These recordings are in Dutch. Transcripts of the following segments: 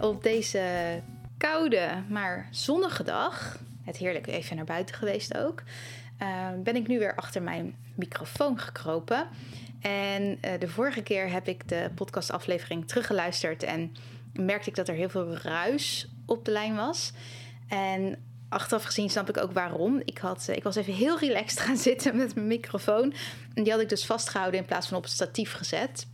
Op deze koude, maar zonnige dag, het heerlijk even naar buiten geweest ook, uh, ben ik nu weer achter mijn microfoon gekropen. En uh, de vorige keer heb ik de podcastaflevering teruggeluisterd en merkte ik dat er heel veel ruis op de lijn was. En achteraf gezien snap ik ook waarom. Ik, had, uh, ik was even heel relaxed gaan zitten met mijn microfoon. En die had ik dus vastgehouden in plaats van op het statief gezet.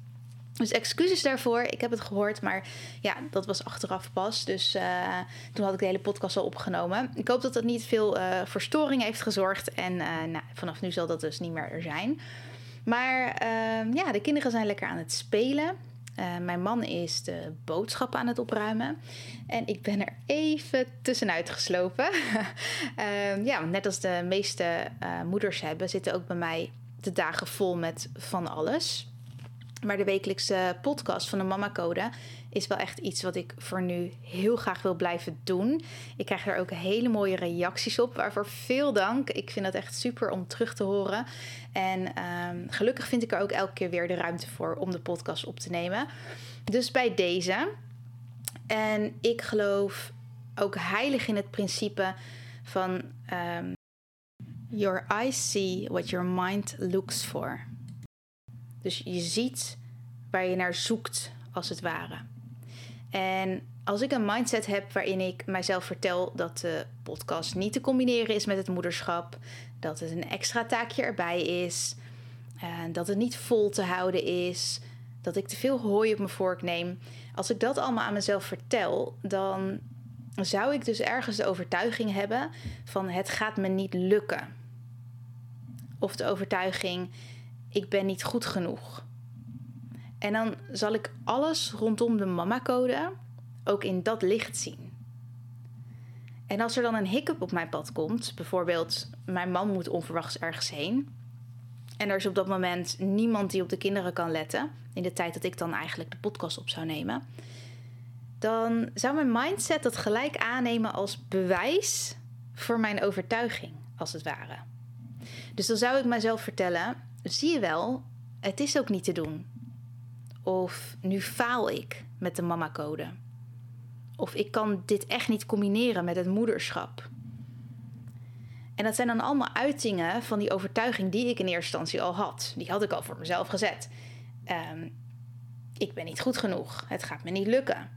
Dus excuses daarvoor. Ik heb het gehoord, maar ja, dat was achteraf pas. Dus uh, toen had ik de hele podcast al opgenomen. Ik hoop dat dat niet veel uh, verstoring heeft gezorgd. En uh, nou, vanaf nu zal dat dus niet meer er zijn. Maar ehm, ja, de kinderen zijn lekker aan het spelen. mijn man is de boodschappen aan het opruimen. En ik ben er even tussenuit geslopen. Ehm, ja, net als de meeste moeders hebben, zitten ook bij mij de dagen vol met van alles. Maar de wekelijkse podcast van de Mama Code is wel echt iets wat ik voor nu heel graag wil blijven doen. Ik krijg er ook hele mooie reacties op, waarvoor veel dank. Ik vind dat echt super om terug te horen. En um, gelukkig vind ik er ook elke keer weer de ruimte voor om de podcast op te nemen. Dus bij deze. En ik geloof ook heilig in het principe van um, Your eyes see what your mind looks for. Dus je ziet waar je naar zoekt, als het ware. En als ik een mindset heb waarin ik mijzelf vertel dat de podcast niet te combineren is met het moederschap, dat het een extra taakje erbij is, en dat het niet vol te houden is, dat ik te veel hooi op mijn vork neem. Als ik dat allemaal aan mezelf vertel, dan zou ik dus ergens de overtuiging hebben van het gaat me niet lukken. Of de overtuiging ik ben niet goed genoeg. En dan zal ik alles rondom de mama-code ook in dat licht zien. En als er dan een hiccup op mijn pad komt, bijvoorbeeld mijn man moet onverwachts ergens heen. En er is op dat moment niemand die op de kinderen kan letten, in de tijd dat ik dan eigenlijk de podcast op zou nemen. Dan zou mijn mindset dat gelijk aannemen als bewijs voor mijn overtuiging, als het ware. Dus dan zou ik mezelf vertellen: zie je wel, het is ook niet te doen. Of nu faal ik met de mama-code. Of ik kan dit echt niet combineren met het moederschap. En dat zijn dan allemaal uitingen van die overtuiging die ik in eerste instantie al had. Die had ik al voor mezelf gezet. Um, ik ben niet goed genoeg. Het gaat me niet lukken.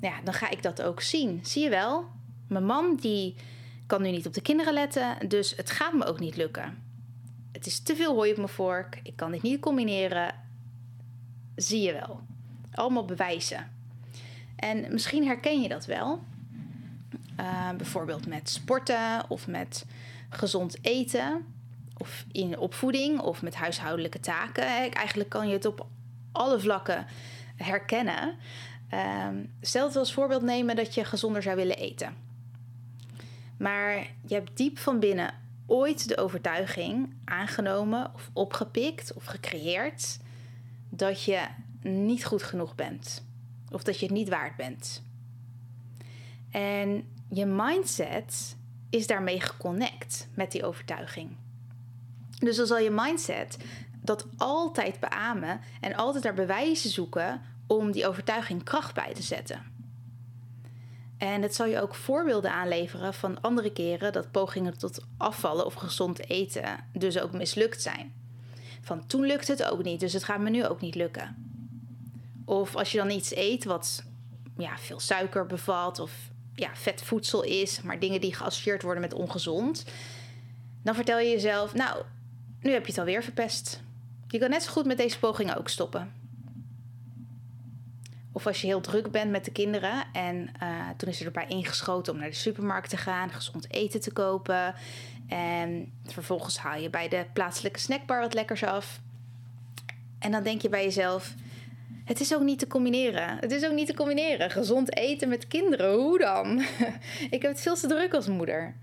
Ja, dan ga ik dat ook zien. Zie je wel? Mijn man die kan nu niet op de kinderen letten, dus het gaat me ook niet lukken. Het is te veel hooi op mijn vork. Ik kan dit niet combineren. Zie je wel. Allemaal bewijzen. En misschien herken je dat wel. Uh, bijvoorbeeld met sporten of met gezond eten. Of in opvoeding of met huishoudelijke taken. Eigenlijk kan je het op alle vlakken herkennen. Uh, stel dat we als voorbeeld nemen dat je gezonder zou willen eten. Maar je hebt diep van binnen ooit de overtuiging aangenomen of opgepikt of gecreëerd dat je niet goed genoeg bent of dat je het niet waard bent. En je mindset is daarmee geconnect met die overtuiging. Dus dan zal je mindset dat altijd beamen en altijd daar bewijzen zoeken om die overtuiging kracht bij te zetten. En het zal je ook voorbeelden aanleveren van andere keren dat pogingen tot afvallen of gezond eten dus ook mislukt zijn. Van toen lukt het ook niet, dus het gaat me nu ook niet lukken. Of als je dan iets eet wat ja, veel suiker bevat of ja, vetvoedsel is, maar dingen die geassocieerd worden met ongezond, dan vertel je jezelf: Nou, nu heb je het alweer verpest. Je kan net zo goed met deze poging ook stoppen. Of als je heel druk bent met de kinderen. En uh, toen is er erbij ingeschoten om naar de supermarkt te gaan, gezond eten te kopen. En vervolgens haal je bij de plaatselijke snackbar wat lekkers af. En dan denk je bij jezelf: het is ook niet te combineren. Het is ook niet te combineren. Gezond eten met kinderen, hoe dan? ik heb het veel te druk als moeder.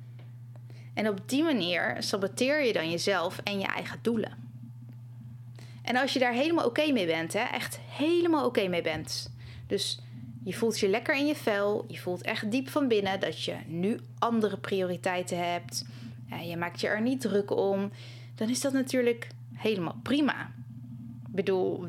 En op die manier saboteer je dan jezelf en je eigen doelen. En als je daar helemaal oké mee bent, hè, echt helemaal oké mee bent. Dus je voelt je lekker in je vel, je voelt echt diep van binnen dat je nu andere prioriteiten hebt. Je maakt je er niet druk om. Dan is dat natuurlijk helemaal prima. Ik bedoel,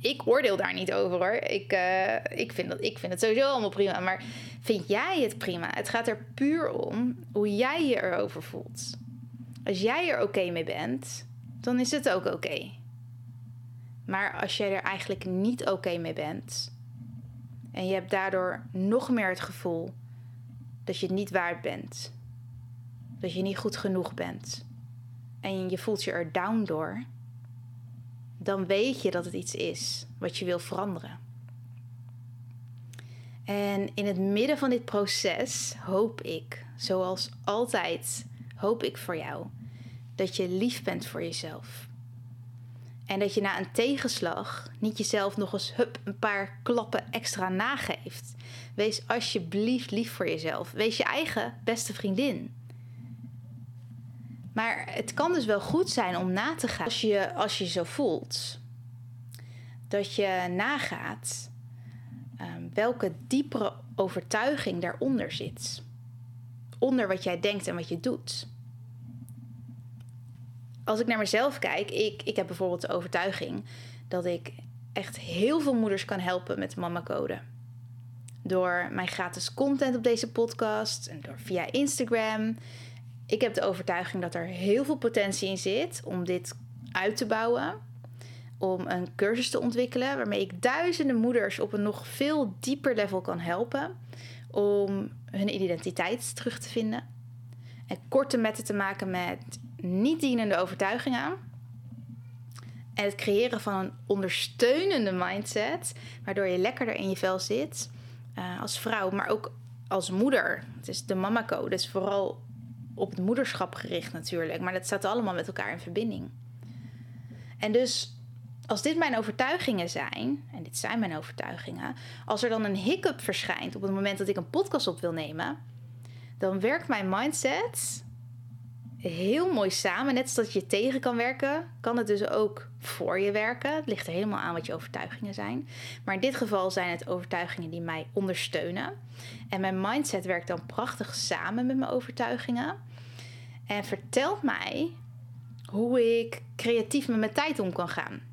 ik oordeel daar niet over hoor. Ik, uh, ik, vind dat, ik vind het sowieso allemaal prima. Maar vind jij het prima? Het gaat er puur om hoe jij je erover voelt. Als jij er oké mee bent, dan is het ook oké. Maar als jij er eigenlijk niet oké mee bent en je hebt daardoor nog meer het gevoel dat je het niet waard bent, dat je niet goed genoeg bent en je voelt je er down door, dan weet je dat het iets is wat je wil veranderen. En in het midden van dit proces hoop ik, zoals altijd, hoop ik voor jou dat je lief bent voor jezelf. En dat je na een tegenslag niet jezelf nog eens hup, een paar klappen extra nageeft. Wees alsjeblieft lief voor jezelf. Wees je eigen beste vriendin. Maar het kan dus wel goed zijn om na te gaan als je als je zo voelt. Dat je nagaat um, welke diepere overtuiging daaronder zit. Onder wat jij denkt en wat je doet. Als ik naar mezelf kijk, ik, ik heb bijvoorbeeld de overtuiging dat ik echt heel veel moeders kan helpen met Mama Code. Door mijn gratis content op deze podcast en door via Instagram ik heb de overtuiging dat er heel veel potentie in zit om dit uit te bouwen. Om een cursus te ontwikkelen waarmee ik duizenden moeders op een nog veel dieper level kan helpen. Om hun identiteit terug te vinden. En korte metten te maken met niet dienende overtuigingen. En het creëren van een ondersteunende mindset. Waardoor je lekkerder in je vel zit. Uh, als vrouw, maar ook als moeder. Het is de mama code. Dus vooral op het moederschap gericht natuurlijk. Maar dat staat allemaal met elkaar in verbinding. En dus als dit mijn overtuigingen zijn, en dit zijn mijn overtuigingen, als er dan een hiccup verschijnt op het moment dat ik een podcast op wil nemen, dan werkt mijn mindset heel mooi samen. Net zoals je tegen kan werken, kan het dus ook voor je werken. Het ligt er helemaal aan wat je overtuigingen zijn. Maar in dit geval zijn het overtuigingen die mij ondersteunen. En mijn mindset werkt dan prachtig samen met mijn overtuigingen. En vertelt mij hoe ik creatief met mijn tijd om kan gaan.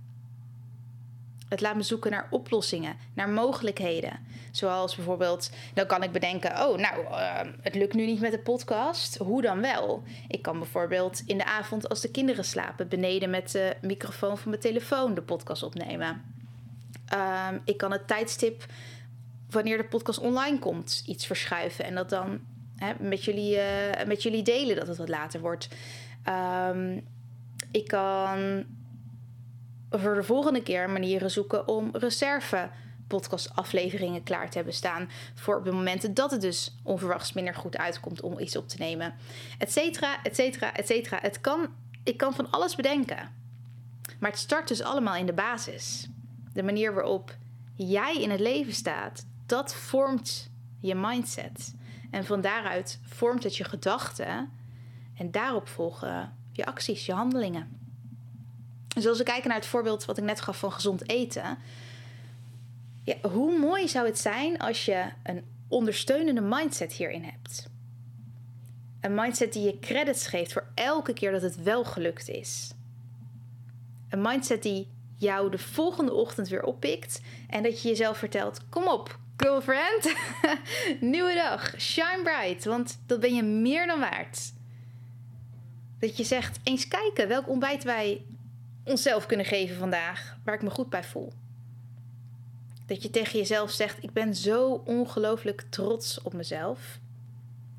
Het laat me zoeken naar oplossingen, naar mogelijkheden. Zoals bijvoorbeeld, dan kan ik bedenken: oh, nou, uh, het lukt nu niet met de podcast. Hoe dan wel? Ik kan bijvoorbeeld in de avond, als de kinderen slapen, beneden met de microfoon van mijn telefoon de podcast opnemen. Uh, ik kan het tijdstip wanneer de podcast online komt iets verschuiven en dat dan hè, met, jullie, uh, met jullie delen dat het wat later wordt. Um, ik kan voor de volgende keer manieren zoeken om reserve podcastafleveringen klaar te hebben staan. Voor de momenten dat het dus onverwachts minder goed uitkomt om iets op te nemen. Etcetera, etcetera, etcetera. Het kan, ik kan van alles bedenken. Maar het start dus allemaal in de basis. De manier waarop jij in het leven staat, dat vormt je mindset. En van daaruit vormt het je gedachten. En daarop volgen je acties, je handelingen. Dus als we kijken naar het voorbeeld wat ik net gaf van gezond eten. Ja, hoe mooi zou het zijn als je een ondersteunende mindset hierin hebt? Een mindset die je credits geeft voor elke keer dat het wel gelukt is. Een mindset die jou de volgende ochtend weer oppikt en dat je jezelf vertelt: kom op, girlfriend, nieuwe dag, shine bright, want dat ben je meer dan waard. Dat je zegt: eens kijken welk ontbijt wij onszelf kunnen geven vandaag, waar ik me goed bij voel. Dat je tegen jezelf zegt: Ik ben zo ongelooflijk trots op mezelf.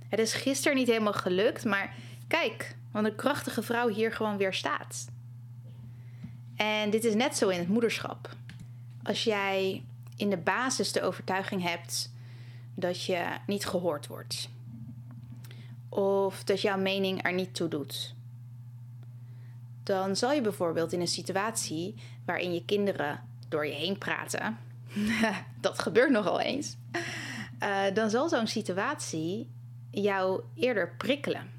Het is gisteren niet helemaal gelukt, maar kijk, wat een krachtige vrouw hier gewoon weer staat. En dit is net zo in het moederschap. Als jij in de basis de overtuiging hebt dat je niet gehoord wordt. Of dat jouw mening er niet toe doet. Dan zal je bijvoorbeeld in een situatie waarin je kinderen door je heen praten. dat gebeurt nogal eens. Uh, dan zal zo'n situatie jou eerder prikkelen.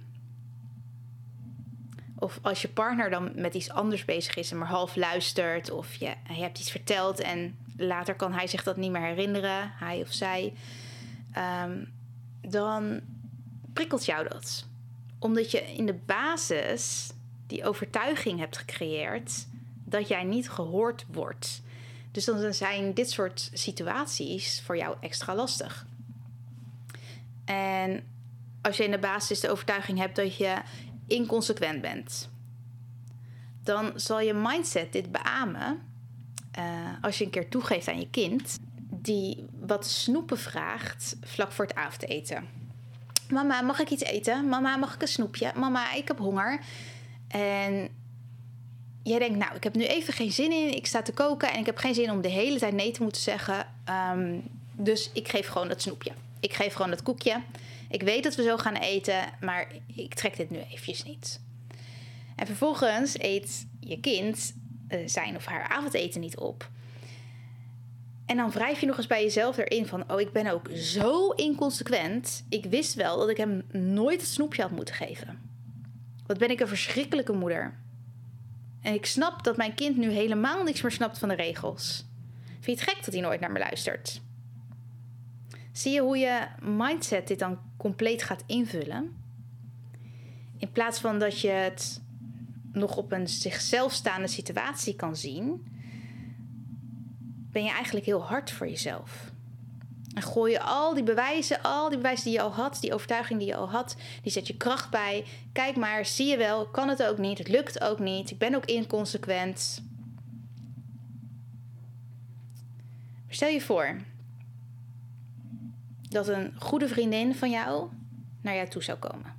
Of als je partner dan met iets anders bezig is en maar half luistert, of je, hebt iets verteld en later kan hij zich dat niet meer herinneren, hij of zij, um, dan prikkelt jou dat. Omdat je in de basis die overtuiging hebt gecreëerd dat jij niet gehoord wordt. Dus dan zijn dit soort situaties voor jou extra lastig. En als je in de basis de overtuiging hebt dat je inconsequent bent, dan zal je mindset dit beamen uh, als je een keer toegeeft aan je kind die wat snoepen vraagt vlak voor het avondeten. Mama, mag ik iets eten? Mama, mag ik een snoepje? Mama, ik heb honger. En jij denkt, nou, ik heb nu even geen zin in. Ik sta te koken en ik heb geen zin om de hele tijd nee te moeten zeggen. Um, dus ik geef gewoon dat snoepje. Ik geef gewoon dat koekje. Ik weet dat we zo gaan eten, maar ik trek dit nu eventjes niet. En vervolgens eet je kind uh, zijn of haar avondeten niet op. En dan wrijf je nog eens bij jezelf erin van: oh, ik ben ook zo inconsequent. Ik wist wel dat ik hem nooit het snoepje had moeten geven. Wat ben ik een verschrikkelijke moeder. En ik snap dat mijn kind nu helemaal niks meer snapt van de regels. Vind je het gek dat hij nooit naar me luistert? Zie je hoe je mindset dit dan compleet gaat invullen? In plaats van dat je het nog op een zichzelf staande situatie kan zien, ben je eigenlijk heel hard voor jezelf. En gooi je al die bewijzen, al die bewijzen die je al had, die overtuiging die je al had, die zet je kracht bij. Kijk maar, zie je wel, kan het ook niet, het lukt ook niet, ik ben ook inconsequent. stel je voor dat een goede vriendin van jou naar jou toe zou komen.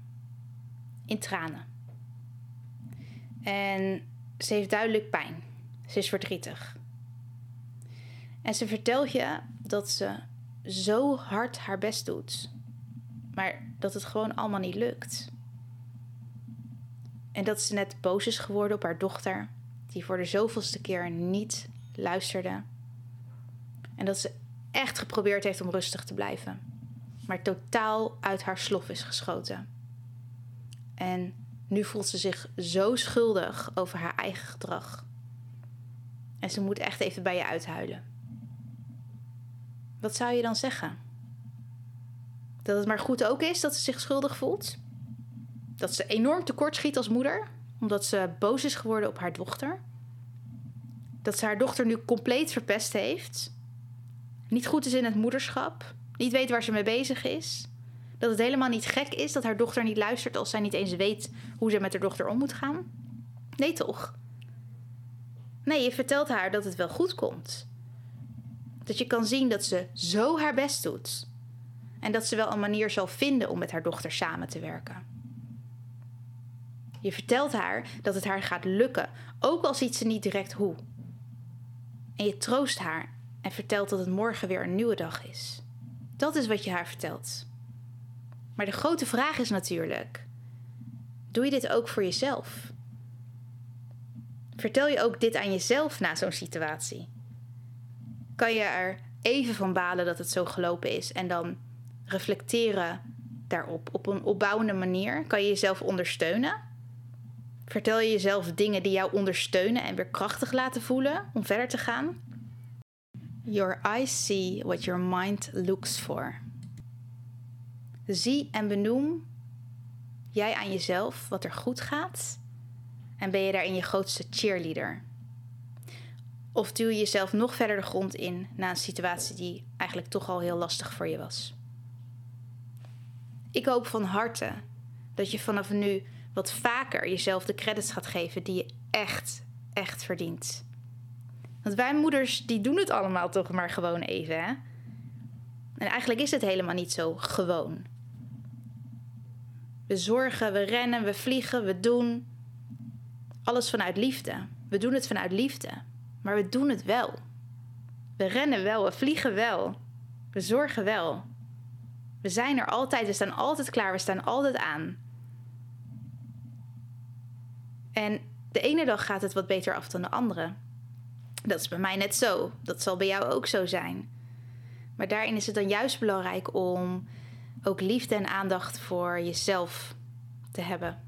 In tranen. En ze heeft duidelijk pijn. Ze is verdrietig. En ze vertelt je dat ze zo hard haar best doet, maar dat het gewoon allemaal niet lukt. En dat ze net boos is geworden op haar dochter, die voor de zoveelste keer niet luisterde. En dat ze echt geprobeerd heeft om rustig te blijven, maar totaal uit haar slof is geschoten. En nu voelt ze zich zo schuldig over haar eigen gedrag. En ze moet echt even bij je uithuilen. Wat zou je dan zeggen? Dat het maar goed ook is dat ze zich schuldig voelt? Dat ze enorm tekortschiet als moeder, omdat ze boos is geworden op haar dochter? Dat ze haar dochter nu compleet verpest heeft? Niet goed is in het moederschap? Niet weet waar ze mee bezig is? Dat het helemaal niet gek is dat haar dochter niet luistert als zij niet eens weet hoe ze met haar dochter om moet gaan? Nee, toch? Nee, je vertelt haar dat het wel goed komt. Dat je kan zien dat ze zo haar best doet. En dat ze wel een manier zal vinden om met haar dochter samen te werken. Je vertelt haar dat het haar gaat lukken, ook al ziet ze niet direct hoe. En je troost haar en vertelt dat het morgen weer een nieuwe dag is. Dat is wat je haar vertelt. Maar de grote vraag is natuurlijk: doe je dit ook voor jezelf? Vertel je ook dit aan jezelf na zo'n situatie? Kan je er even van balen dat het zo gelopen is en dan reflecteren daarop op een opbouwende manier? Kan je jezelf ondersteunen? Vertel je jezelf dingen die jou ondersteunen en weer krachtig laten voelen om verder te gaan? Your eyes see what your mind looks for. Zie en benoem jij aan jezelf wat er goed gaat en ben je daarin je grootste cheerleader. Of duw je jezelf nog verder de grond in na een situatie die eigenlijk toch al heel lastig voor je was? Ik hoop van harte dat je vanaf nu wat vaker jezelf de credits gaat geven die je echt, echt verdient. Want wij moeders, die doen het allemaal toch maar gewoon even, hè? En eigenlijk is het helemaal niet zo gewoon. We zorgen, we rennen, we vliegen, we doen alles vanuit liefde. We doen het vanuit liefde. Maar we doen het wel. We rennen wel, we vliegen wel. We zorgen wel. We zijn er altijd, we staan altijd klaar, we staan altijd aan. En de ene dag gaat het wat beter af dan de andere. Dat is bij mij net zo. Dat zal bij jou ook zo zijn. Maar daarin is het dan juist belangrijk om ook liefde en aandacht voor jezelf te hebben.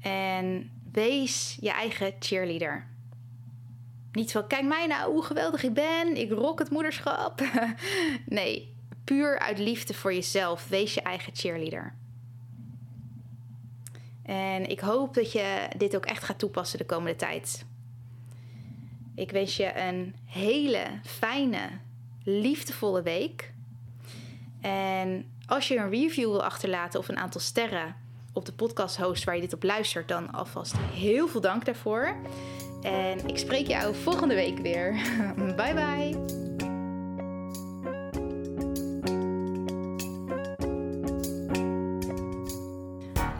En wees je eigen cheerleader. Niet van, kijk mij nou hoe geweldig ik ben, ik rock het moederschap. nee, puur uit liefde voor jezelf. Wees je eigen cheerleader. En ik hoop dat je dit ook echt gaat toepassen de komende tijd. Ik wens je een hele fijne, liefdevolle week. En als je een review wil achterlaten of een aantal sterren op de podcast host waar je dit op luistert, dan alvast heel veel dank daarvoor. En ik spreek jou volgende week weer. bye bye.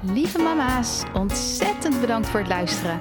Lieve mama's, ontzettend bedankt voor het luisteren.